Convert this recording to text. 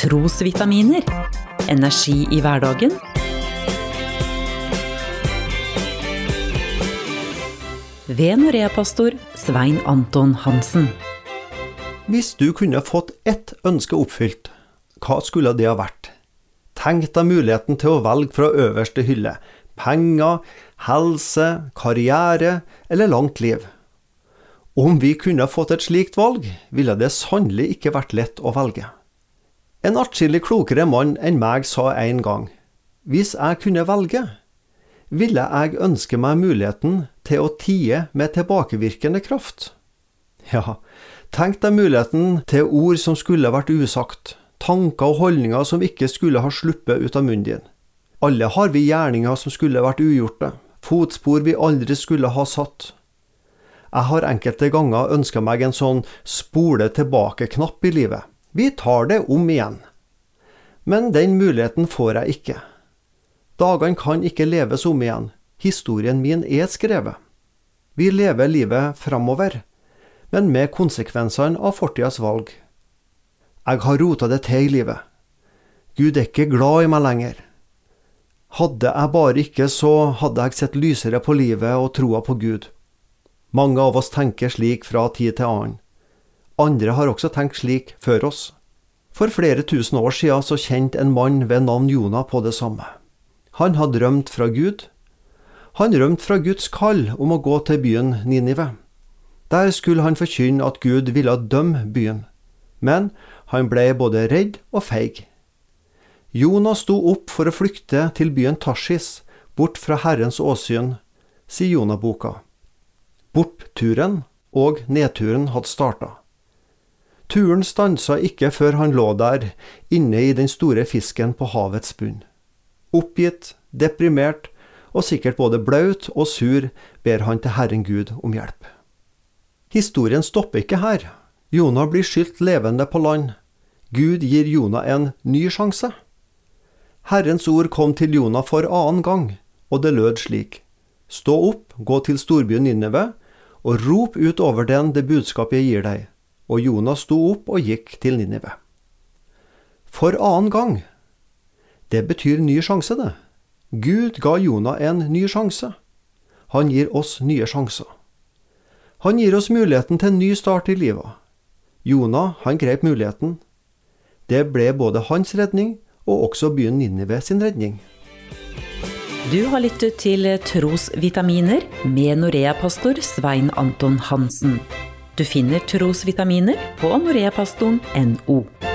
Trosvitaminer. Energi i hverdagen. Ved Norea-pastor Svein Anton Hansen. Hvis du kunne fått ett ønske oppfylt, hva skulle det ha vært? Tenk deg muligheten til å velge fra øverste hylle. Penger, helse, karriere eller langt liv. Om vi kunne fått et slikt valg, ville det sannelig ikke vært lett å velge. En atskillig klokere mann enn meg sa en gang, hvis jeg kunne velge, ville jeg ønske meg muligheten til å tie med tilbakevirkende kraft. Ja, tenk deg muligheten til ord som skulle vært usagt, tanker og holdninger som ikke skulle ha sluppet ut av munnen din. Alle har vi gjerninger som skulle vært ugjorte, fotspor vi aldri skulle ha satt. Jeg har enkelte ganger ønska meg en sånn spole tilbake-knapp i livet. Vi tar det om igjen. Men den muligheten får jeg ikke. Dagene kan ikke leves om igjen. Historien min er skrevet. Vi lever livet framover, men med konsekvensene av fortidas valg. Jeg har rota det til i livet. Gud er ikke glad i meg lenger. Hadde jeg bare ikke, så hadde jeg sett lysere på livet og troa på Gud. Mange av oss tenker slik fra tid til annen. Andre har også tenkt slik før oss. For flere tusen år siden så kjente en mann ved navn Jonah på det samme. Han hadde rømt fra Gud. Han rømte fra Guds kall om å gå til byen Ninive. Der skulle han forkynne at Gud ville dømme byen. Men han ble både redd og feig. Jonah sto opp for å flykte til byen Tashis, bort fra Herrens åsyn, sier Jonah-boka. Bortturen og nedturen hadde starta. Turen stansa ikke før han lå der, inne i den store fisken på havets bunn. Oppgitt, deprimert og sikkert både blaut og sur ber han til Herren Gud om hjelp. Historien stopper ikke her. Jonah blir skylt levende på land. Gud gir Jonah en ny sjanse. Herrens ord kom til Jonah for annen gang, og det lød slik. Stå opp, gå til storbyen Ninneve, og rop ut over den det budskapet jeg gir deg. Og Jonas sto opp og gikk til Ninive. For annen gang. Det betyr ny sjanse, det. Gud ga Jonah en ny sjanse. Han gir oss nye sjanser. Han gir oss muligheten til en ny start i livet. Jonah, han grep muligheten. Det ble både hans redning og også byen Ninive sin redning. Du har lyttet til Trosvitaminer med Norea-pastor Svein Anton Hansen. Du finner trosvitaminer på noreapastoren.no.